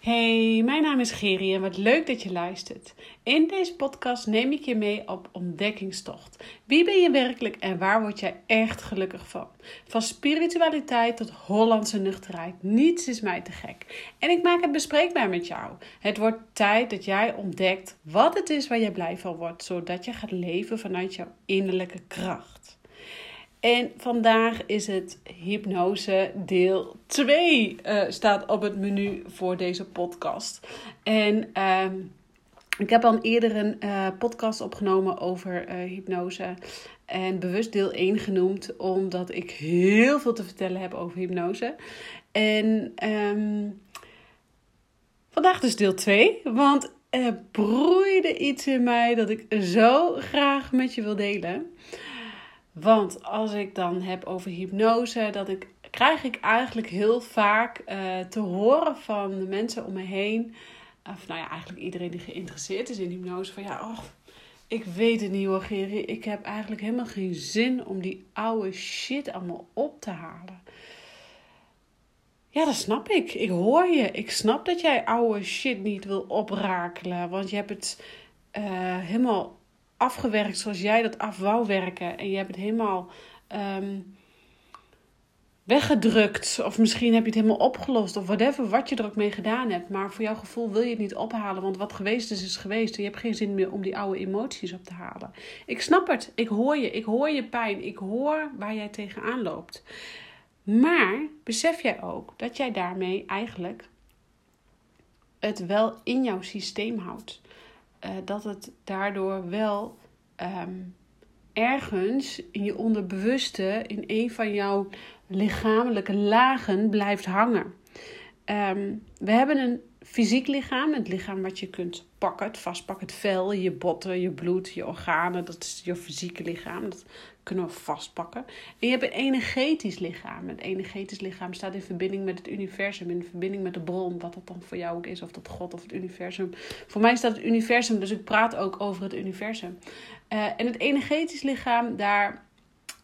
Hey, mijn naam is Geri en wat leuk dat je luistert. In deze podcast neem ik je mee op ontdekkingstocht. Wie ben je werkelijk en waar word jij echt gelukkig van? Van spiritualiteit tot Hollandse nuchterheid. Niets is mij te gek. En ik maak het bespreekbaar met jou. Het wordt tijd dat jij ontdekt wat het is waar je blij van wordt, zodat je gaat leven vanuit jouw innerlijke kracht. En vandaag is het hypnose deel 2 uh, eh, staat op het menu voor deze podcast. En uh, ik heb al eerder een uh, podcast opgenomen over uh, hypnose. En bewust deel 1 genoemd, omdat ik heel veel te vertellen heb over hypnose. En um, vandaag dus deel 2, want er broeide iets in mij dat ik zo graag met je wil delen. Want als ik dan heb over hypnose, dat ik, krijg ik eigenlijk heel vaak uh, te horen van de mensen om me heen. Of nou ja, eigenlijk iedereen die geïnteresseerd is in hypnose. Van ja, oh, ik weet het niet hoor, Geri. Ik heb eigenlijk helemaal geen zin om die oude shit allemaal op te halen. Ja, dat snap ik. Ik hoor je. Ik snap dat jij oude shit niet wil oprakelen. Want je hebt het uh, helemaal afgewerkt zoals jij dat af wou werken. En je hebt het helemaal um, weggedrukt. Of misschien heb je het helemaal opgelost. Of whatever, wat je er ook mee gedaan hebt. Maar voor jouw gevoel wil je het niet ophalen. Want wat geweest is, is geweest. En je hebt geen zin meer om die oude emoties op te halen. Ik snap het. Ik hoor je. Ik hoor je pijn. Ik hoor waar jij tegenaan loopt. Maar besef jij ook dat jij daarmee eigenlijk het wel in jouw systeem houdt. Uh, dat het daardoor wel um, ergens in je onderbewuste, in een van jouw lichamelijke lagen blijft hangen. Um, we hebben een fysiek lichaam, het lichaam wat je kunt pakken, het vastpakken, het vel, je botten, je bloed, je organen, dat is je fysieke lichaam. Dat kunnen we vastpakken. En je hebt een energetisch lichaam. Het energetisch lichaam staat in verbinding met het universum, in verbinding met de bron, wat dat dan voor jou ook is, of dat God of het universum. Voor mij staat het universum, dus ik praat ook over het universum. Uh, en het energetisch lichaam, daar,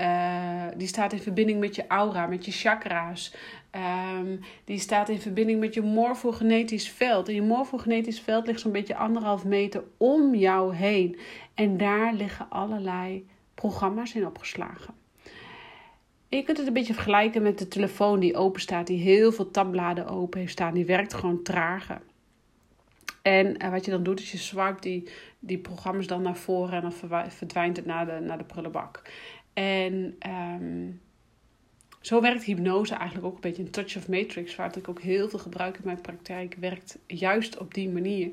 uh, die staat in verbinding met je aura, met je chakra's. Um, die staat in verbinding met je morfogenetisch veld. En je morfogenetisch veld ligt zo'n beetje anderhalf meter om jou heen. En daar liggen allerlei programma's in opgeslagen. je kunt het een beetje vergelijken met de telefoon die open staat, die heel veel tabbladen open heeft staan. Die werkt gewoon trager. En uh, wat je dan doet, is je swipe die, die programma's dan naar voren en dan verdwijnt het naar de, naar de prullenbak. En um, zo werkt hypnose eigenlijk ook een beetje een touch of matrix, waar ik ook heel veel gebruik in mijn praktijk, werkt juist op die manier.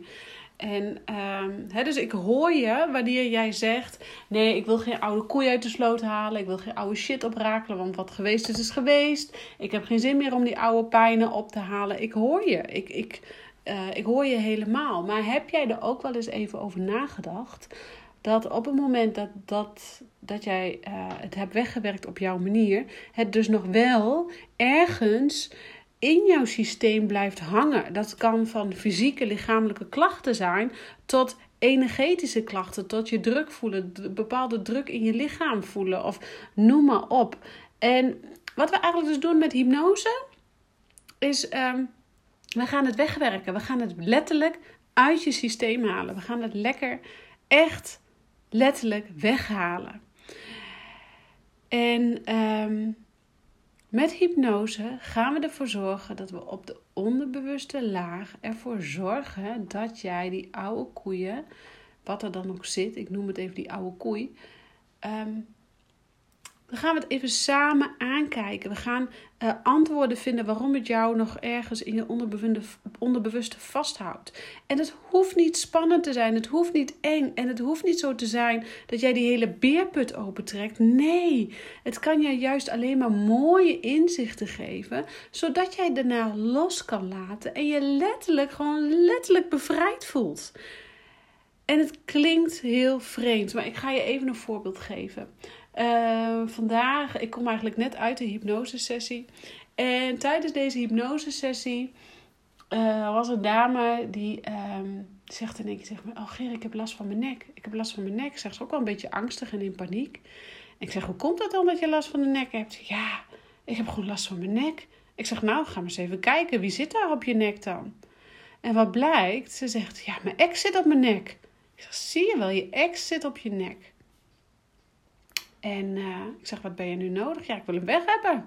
En um, dus ik hoor je wanneer jij zegt: Nee, ik wil geen oude koei uit de sloot halen. Ik wil geen oude shit oprakelen. Want wat geweest is, is geweest. Ik heb geen zin meer om die oude pijnen op te halen. Ik hoor je. Ik, ik, uh, ik hoor je helemaal. Maar heb jij er ook wel eens even over nagedacht? Dat op het moment dat, dat, dat jij uh, het hebt weggewerkt op jouw manier, het dus nog wel ergens in jouw systeem blijft hangen. Dat kan van fysieke, lichamelijke klachten zijn tot energetische klachten, tot je druk voelen, bepaalde druk in je lichaam voelen of noem maar op. En wat we eigenlijk dus doen met hypnose is um, we gaan het wegwerken. We gaan het letterlijk uit je systeem halen. We gaan het lekker echt letterlijk weghalen. En um, met hypnose gaan we ervoor zorgen dat we op de onderbewuste laag ervoor zorgen dat jij die oude koeien, wat er dan ook zit, ik noem het even die oude koei, um, dan gaan we het even samen aankijken. We gaan uh, antwoorden vinden waarom het jou nog ergens in je onderbewuste vasthoudt. En het hoeft niet spannend te zijn, het hoeft niet eng en het hoeft niet zo te zijn dat jij die hele beerput opentrekt. Nee, het kan je juist alleen maar mooie inzichten geven, zodat jij daarna los kan laten en je letterlijk, gewoon letterlijk bevrijd voelt. En het klinkt heel vreemd, maar ik ga je even een voorbeeld geven. Uh, vandaag, ik kom eigenlijk net uit de hypnosesessie. En tijdens deze hypnosesessie uh, was een dame die um, zegt in één keer, maar, oh Ger, ik heb last van mijn nek. Ik heb last van mijn nek. Zegt ze ook wel een beetje angstig en in paniek. ik zeg, hoe komt dat dan dat je last van de nek hebt? Ja, ik heb gewoon last van mijn nek. Ik zeg, nou, ga maar eens even kijken. Wie zit daar op je nek dan? En wat blijkt? Ze zegt, ja, mijn ex zit op mijn nek. Ik zeg, zie je wel, je ex zit op je nek. En uh, ik zeg, wat ben je nu nodig? Ja, ik wil hem weg hebben.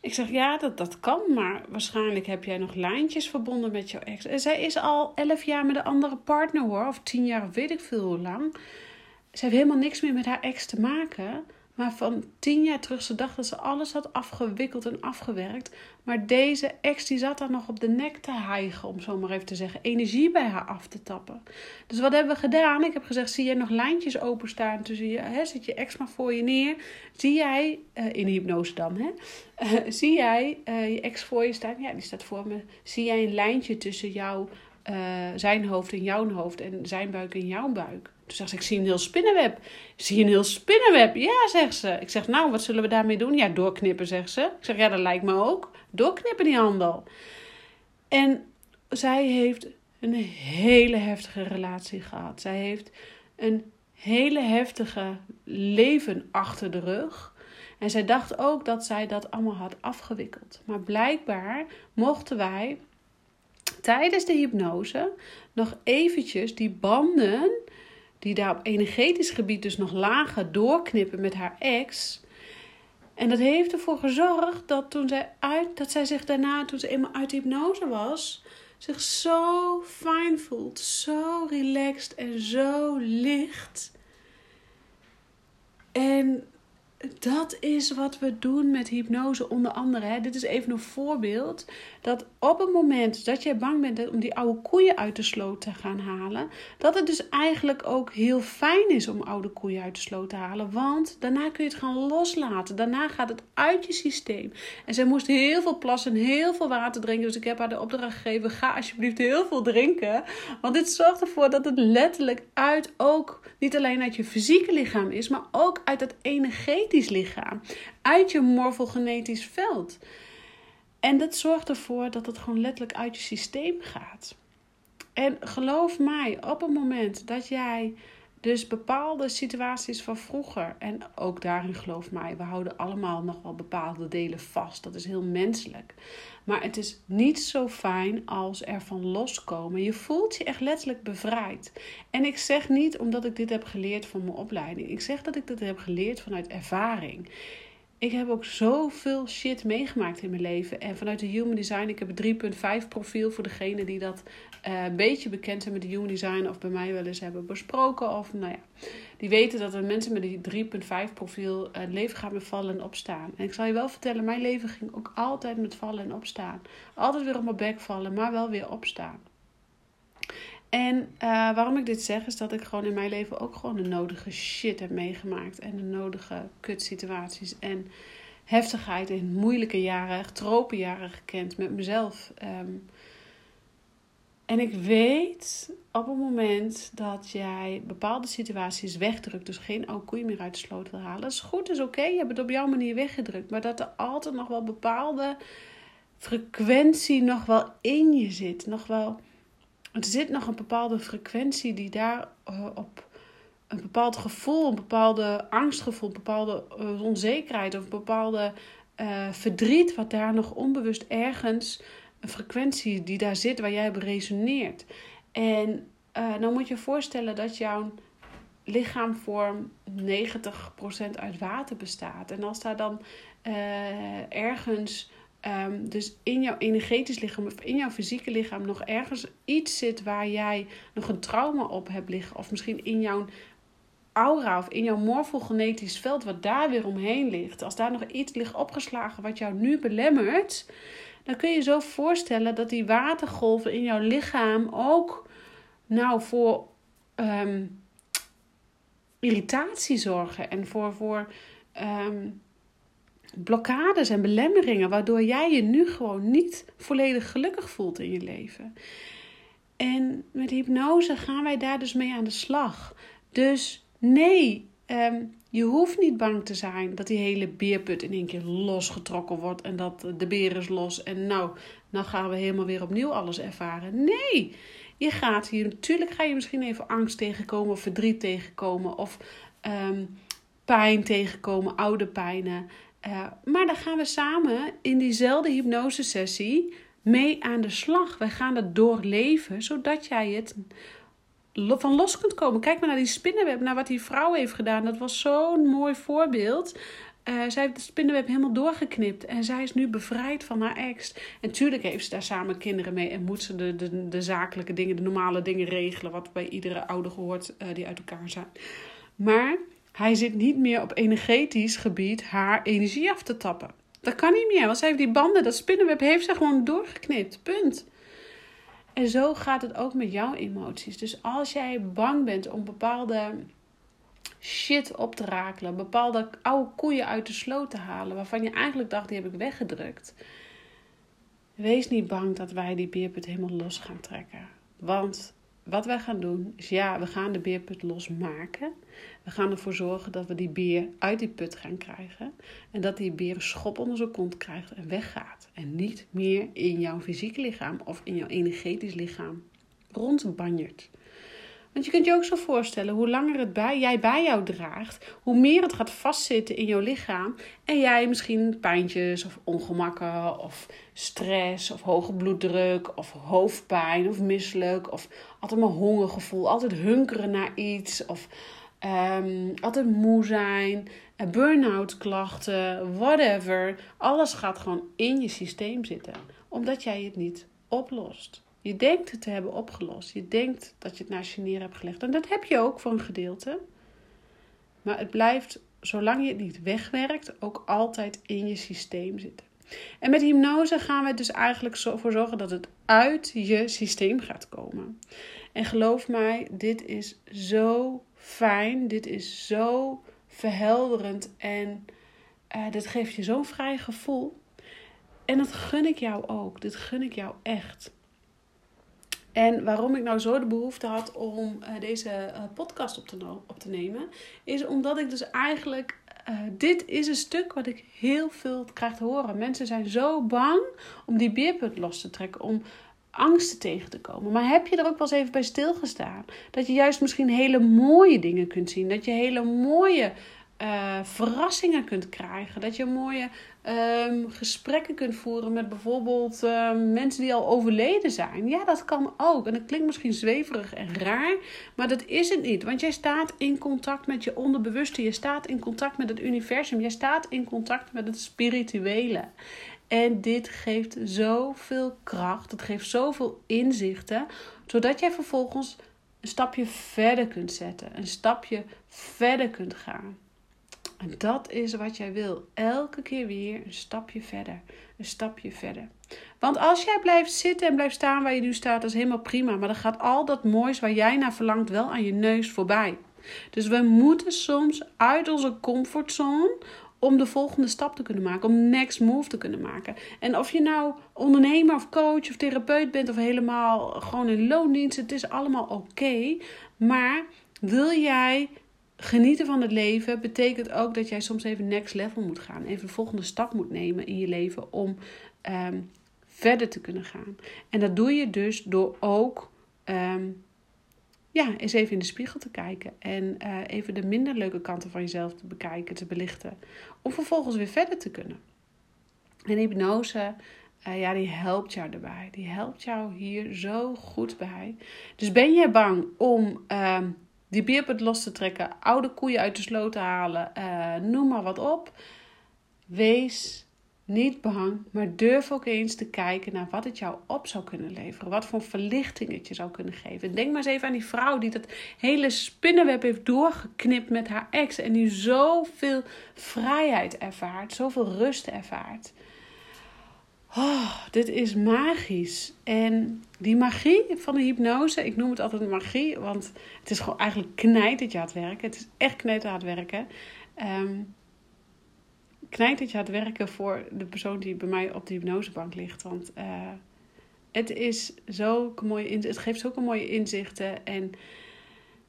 Ik zeg, ja, dat, dat kan, maar waarschijnlijk heb jij nog lijntjes verbonden met jouw ex. En zij is al elf jaar met een andere partner hoor, of tien jaar weet ik veel hoe lang. Ze heeft helemaal niks meer met haar ex te maken. Maar van tien jaar terug, ze dacht dat ze alles had afgewikkeld en afgewerkt. Maar deze ex die zat daar nog op de nek te hijgen, om zo maar even te zeggen. Energie bij haar af te tappen. Dus wat hebben we gedaan? Ik heb gezegd, zie jij nog lijntjes openstaan tussen je... Hè, zit je ex maar voor je neer. Zie jij, uh, in hypnose dan, hè? Uh, zie jij uh, je ex voor je staan? Ja, die staat voor me. Zie jij een lijntje tussen jou, zijn hoofd en jouw hoofd en zijn buik en jouw buik? Toen zegt ze, ik zie een heel spinnenweb. Zie je een heel spinnenweb? Ja, zegt ze. Ik zeg, nou, wat zullen we daarmee doen? Ja, doorknippen, zegt ze. Ik zeg, ja, dat lijkt me ook. Doorknippen die handel. En zij heeft een hele heftige relatie gehad. Zij heeft een hele heftige leven achter de rug. En zij dacht ook dat zij dat allemaal had afgewikkeld. Maar blijkbaar mochten wij tijdens de hypnose nog eventjes die banden die daar op energetisch gebied dus nog lager doorknippen met haar ex. En dat heeft ervoor gezorgd dat toen zij, uit, dat zij zich daarna, toen ze eenmaal uit hypnose was, zich zo fijn voelt, zo relaxed en zo licht. En dat is wat we doen met hypnose onder andere. Hè. Dit is even een voorbeeld. Dat op het moment dat jij bang bent om die oude koeien uit de sloot te gaan halen, dat het dus eigenlijk ook heel fijn is om oude koeien uit de sloot te halen. Want daarna kun je het gaan loslaten. Daarna gaat het uit je systeem. En zij moest heel veel plassen en heel veel water drinken. Dus ik heb haar de opdracht gegeven: ga alsjeblieft heel veel drinken. Want dit zorgt ervoor dat het letterlijk uit ook niet alleen uit je fysieke lichaam is, maar ook uit het energetisch lichaam. Uit je morfogenetisch veld. En dat zorgt ervoor dat het gewoon letterlijk uit je systeem gaat. En geloof mij, op het moment dat jij dus bepaalde situaties van vroeger, en ook daarin geloof mij, we houden allemaal nog wel bepaalde delen vast. Dat is heel menselijk. Maar het is niet zo fijn als er van loskomen. Je voelt je echt letterlijk bevrijd. En ik zeg niet omdat ik dit heb geleerd van mijn opleiding. Ik zeg dat ik dit heb geleerd vanuit ervaring ik heb ook zoveel shit meegemaakt in mijn leven. En vanuit de Human Design, ik heb een 3.5 profiel voor degene die dat uh, een beetje bekend zijn met de Human Design of bij mij wel eens hebben besproken. Of nou ja, die weten dat er mensen met die 3.5 profiel uh, leven gaan met vallen en opstaan. En ik zal je wel vertellen, mijn leven ging ook altijd met vallen en opstaan. Altijd weer op mijn bek vallen, maar wel weer opstaan. En uh, waarom ik dit zeg, is dat ik gewoon in mijn leven ook gewoon de nodige shit heb meegemaakt. En de nodige kutsituaties en heftigheid en moeilijke jaren, tropenjaren gekend met mezelf. Um, en ik weet op het moment dat jij bepaalde situaties wegdrukt, dus geen oude koeien meer uit de sloot wil halen, dat is goed, is oké, je hebt het op jouw manier weggedrukt. Maar dat er altijd nog wel bepaalde frequentie nog wel in je zit, nog wel er zit nog een bepaalde frequentie die daar uh, op een bepaald gevoel, een bepaalde angstgevoel, een bepaalde uh, onzekerheid of een bepaalde uh, verdriet, wat daar nog onbewust ergens, een frequentie die daar zit waar jij op resoneert. En dan moet je voorstellen dat jouw lichaam voor 90% uit water bestaat. En als daar dan ergens Um, dus in jouw energetisch lichaam of in jouw fysieke lichaam nog ergens iets zit waar jij nog een trauma op hebt liggen. Of misschien in jouw aura of in jouw morfogenetisch veld wat daar weer omheen ligt. Als daar nog iets ligt opgeslagen wat jou nu belemmert. Dan kun je zo voorstellen dat die watergolven in jouw lichaam ook nou voor um, irritatie zorgen. En voor, voor um, blokkades en belemmeringen, waardoor jij je nu gewoon niet volledig gelukkig voelt in je leven. En met hypnose gaan wij daar dus mee aan de slag. Dus nee, ehm, je hoeft niet bang te zijn dat die hele beerput in één keer losgetrokken wordt en dat de beer is los en nou, nou gaan we helemaal weer opnieuw alles ervaren. Nee, je gaat hier natuurlijk ga je misschien even angst tegenkomen of verdriet tegenkomen of um, pijn tegenkomen, oude pijnen. Uh, maar dan gaan we samen in diezelfde hypnosesessie mee aan de slag. Wij gaan het doorleven, zodat jij het van los kunt komen. Kijk maar naar die spinnenweb, naar wat die vrouw heeft gedaan. Dat was zo'n mooi voorbeeld. Uh, zij heeft de spinnenweb helemaal doorgeknipt. En zij is nu bevrijd van haar ex. En tuurlijk heeft ze daar samen kinderen mee. En moet ze de, de, zakelijke dingen, de normale dingen regelen. Wat bij iedere ouder hoort uh, die uit elkaar zijn. Maar hij zit niet meer op energetisch gebied haar energie af te tappen. Dat kan niet meer. Want zij heeft die banden, dat spinnenweb heeft ze gewoon doorgeknipt. Punt. En zo gaat het ook met jouw emoties. Dus als jij bang bent om bepaalde shit op te rakelen, bepaalde oude koeien uit de sloot te halen, waarvan je eigenlijk dacht, die heb ik weggedrukt. Wees niet bang dat wij die beerput helemaal los gaan trekken. Want wat wij gaan doen is ja, we gaan de beerput losmaken. We gaan ervoor zorgen dat we die beer uit die put gaan krijgen. En dat die beer een schop onder zijn kont krijgt en weggaat. En niet meer in jouw fysieke lichaam of in jouw energetisch lichaam rondbanjert. Want je kunt je ook zo voorstellen, hoe langer het bij, jij bij jou draagt, hoe meer het gaat vastzitten in jouw lichaam. En jij misschien pijntjes of ongemakken of stress of hoge bloeddruk of hoofdpijn of misselijk of altijd maar hongergevoel, altijd hunkeren naar iets of um, altijd moe zijn, eh, burn-out klachten, whatever. Alles gaat gewoon in je systeem zitten, omdat jij het niet oplost. Je denkt het te hebben opgelost. Je denkt dat je het naast je neer hebt gelegd. En dat heb je ook voor een gedeelte. Maar het blijft, zolang je het niet wegwerkt, ook altijd in je systeem zitten. En met hypnose gaan we dus eigenlijk voor zorgen dat het uit je systeem gaat komen. En geloof mij, dit is zo fijn. Dit is zo verhelderend. En uh, dit geeft je zo'n vrij gevoel. En dat gun ik jou ook. Dit gun ik jou echt. En waarom ik nou zo de behoefte had om uh, deze uh, podcast op te, op te nemen, is omdat ik dus eigenlijk. Uh, dit is een stuk wat ik heel veel krijg te horen. Mensen zijn zo bang om die beerput los te trekken, om angsten tegen te komen. Maar heb je er ook wel eens even bij stilgestaan? Dat je juist misschien hele mooie dingen kunt zien. Dat je hele mooie uh, verrassingen kunt krijgen. Dat je mooie um, gesprekken kunt voeren met bijvoorbeeld uh, mensen die al overleden zijn. Ja, dat kan ook. En dat klinkt misschien zweverig en raar, maar dat is het niet. Want jij staat in contact met je onderbewuste. Je staat in contact met het universum. Je staat in contact met het spirituele. En dit geeft zoveel kracht. Het geeft zoveel inzichten. Zodat jij vervolgens een stapje verder kunt zetten. Een stapje verder kunt gaan. En dat is wat jij wil. Elke keer weer een stapje verder. Een stapje verder. Want als jij blijft zitten en blijft staan waar je nu staat, dat is helemaal prima. Maar dan gaat al dat moois waar jij naar verlangt wel aan je neus voorbij. Dus we moeten soms uit onze comfortzone om de volgende stap te kunnen maken, om next move te kunnen maken. En of je nou ondernemer of coach of therapeut bent of helemaal gewoon in loondienst, het is allemaal oké. maar wil jij genieten van het leven betekent ook dat jij soms even next level moet gaan. Even de volgende stap moet nemen in je leven om um, verder te kunnen gaan. En dat doe je dus door ook um, ja, eens even in de spiegel te kijken. En uh, even de minder leuke kanten van jezelf te bekijken, te belichten. Om vervolgens weer verder te kunnen. En hypnose, uh, ja, die helpt jou erbij. Die helpt jou hier zo goed bij. Dus ben je bang om uh, die beerput los te trekken, oude koeien uit de sloot te halen, uh, noem maar wat op. Wees niet bang, maar durf ook eens te kijken naar wat het jou op zou kunnen leveren. Wat voor verlichting het je zou kunnen geven. Denk maar eens even aan die vrouw die dat hele spinnenweb heeft doorgeknipt met haar ex. En die zoveel vrijheid ervaart, zoveel rust ervaart. Dit is magisch. En die magie van de hypnose, ik noem het altijd magie, want het is gewoon eigenlijk knijtend aan het werken. Het is echt aan het werken. Um, knijtend aan het werken voor de persoon die bij mij op de hypnosebank ligt. Want uh, het is zo mooi, het geeft zulke mooie inzichten en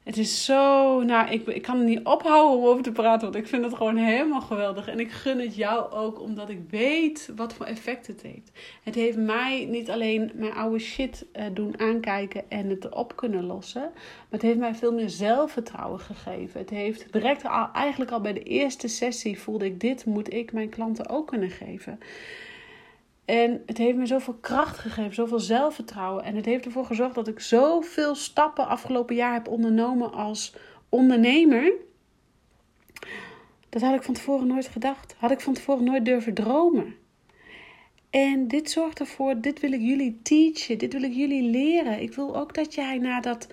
het is zo, nou, ik, ik kan er niet ophouden om over te praten, want ik vind het gewoon helemaal geweldig. En ik gun het jou ook, omdat ik weet wat voor effect het heeft. Het heeft mij niet alleen mijn oude shit uh, doen aankijken en het erop kunnen lossen, maar het heeft mij veel meer zelfvertrouwen gegeven. Het heeft direct al, eigenlijk al bij de eerste sessie voelde ik, dit moet ik mijn klanten ook kunnen geven. En het heeft me zoveel kracht gegeven, zoveel zelfvertrouwen. En het heeft ervoor gezorgd dat ik zoveel stappen afgelopen jaar heb ondernomen als ondernemer. Dat had ik van tevoren nooit gedacht. Had ik van tevoren nooit durven dromen. En dit zorgt ervoor, dit wil ik jullie teachen, dit wil ik jullie leren. Ik wil ook dat jij naar dat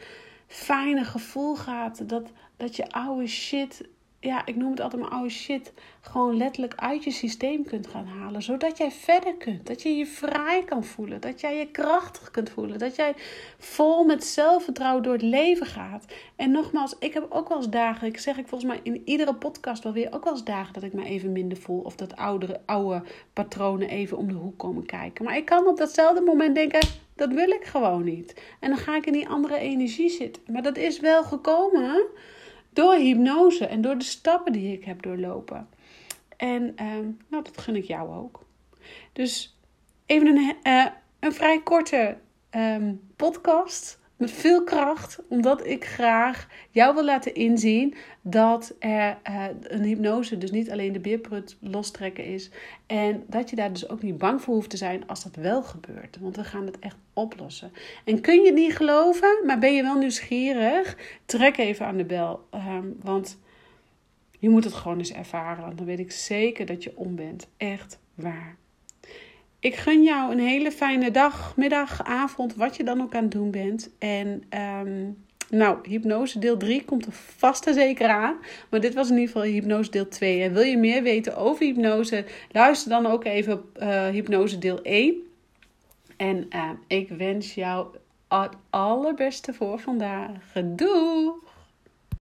fijne gevoel gaat, dat, dat je oude shit ja, ik noem het altijd maar oude shit, gewoon letterlijk uit je systeem kunt gaan halen. Zodat jij verder kunt. Dat je je vrij kan voelen. Dat jij je krachtig kunt voelen. Dat jij vol met zelfvertrouwen door het leven gaat. En nogmaals, ik heb ook wel eens dagen, ik zeg ik volgens mij in iedere podcast wel weer, ook wel eens dagen dat ik me even minder voel. Of dat oudere, oude patronen even om de hoek komen kijken. Maar ik kan op datzelfde moment denken, dat wil ik gewoon niet. En dan ga ik in die andere energie zitten. Maar dat is wel gekomen door hypnose en door de stappen die ik heb doorlopen. En um, nou, dat gun ik jou ook. Dus even een, uh, een vrij korte um, podcast met veel kracht, omdat ik graag jou wil laten inzien dat er uh, een hypnose dus niet alleen de beerprut lostrekken is. En dat je daar dus ook niet bang voor hoeft te zijn als dat wel gebeurt. Want we gaan het echt oplossen. En kun je het niet geloven, maar ben je wel nieuwsgierig? Trek even aan de bel. Um, want je moet het gewoon eens ervaren. Dan weet ik zeker dat je om bent. Echt waar. Ik gun jou een hele fijne dag, middag, avond, wat je dan ook aan het doen bent. En um, nou, hypnose deel 3 komt er vast en zeker aan. Maar dit was in ieder geval hypnose deel 2. En wil je meer weten over hypnose? Luister dan ook even uh, hypnose deel 1. En uh, ik wens jou het allerbeste voor vandaag. Doei!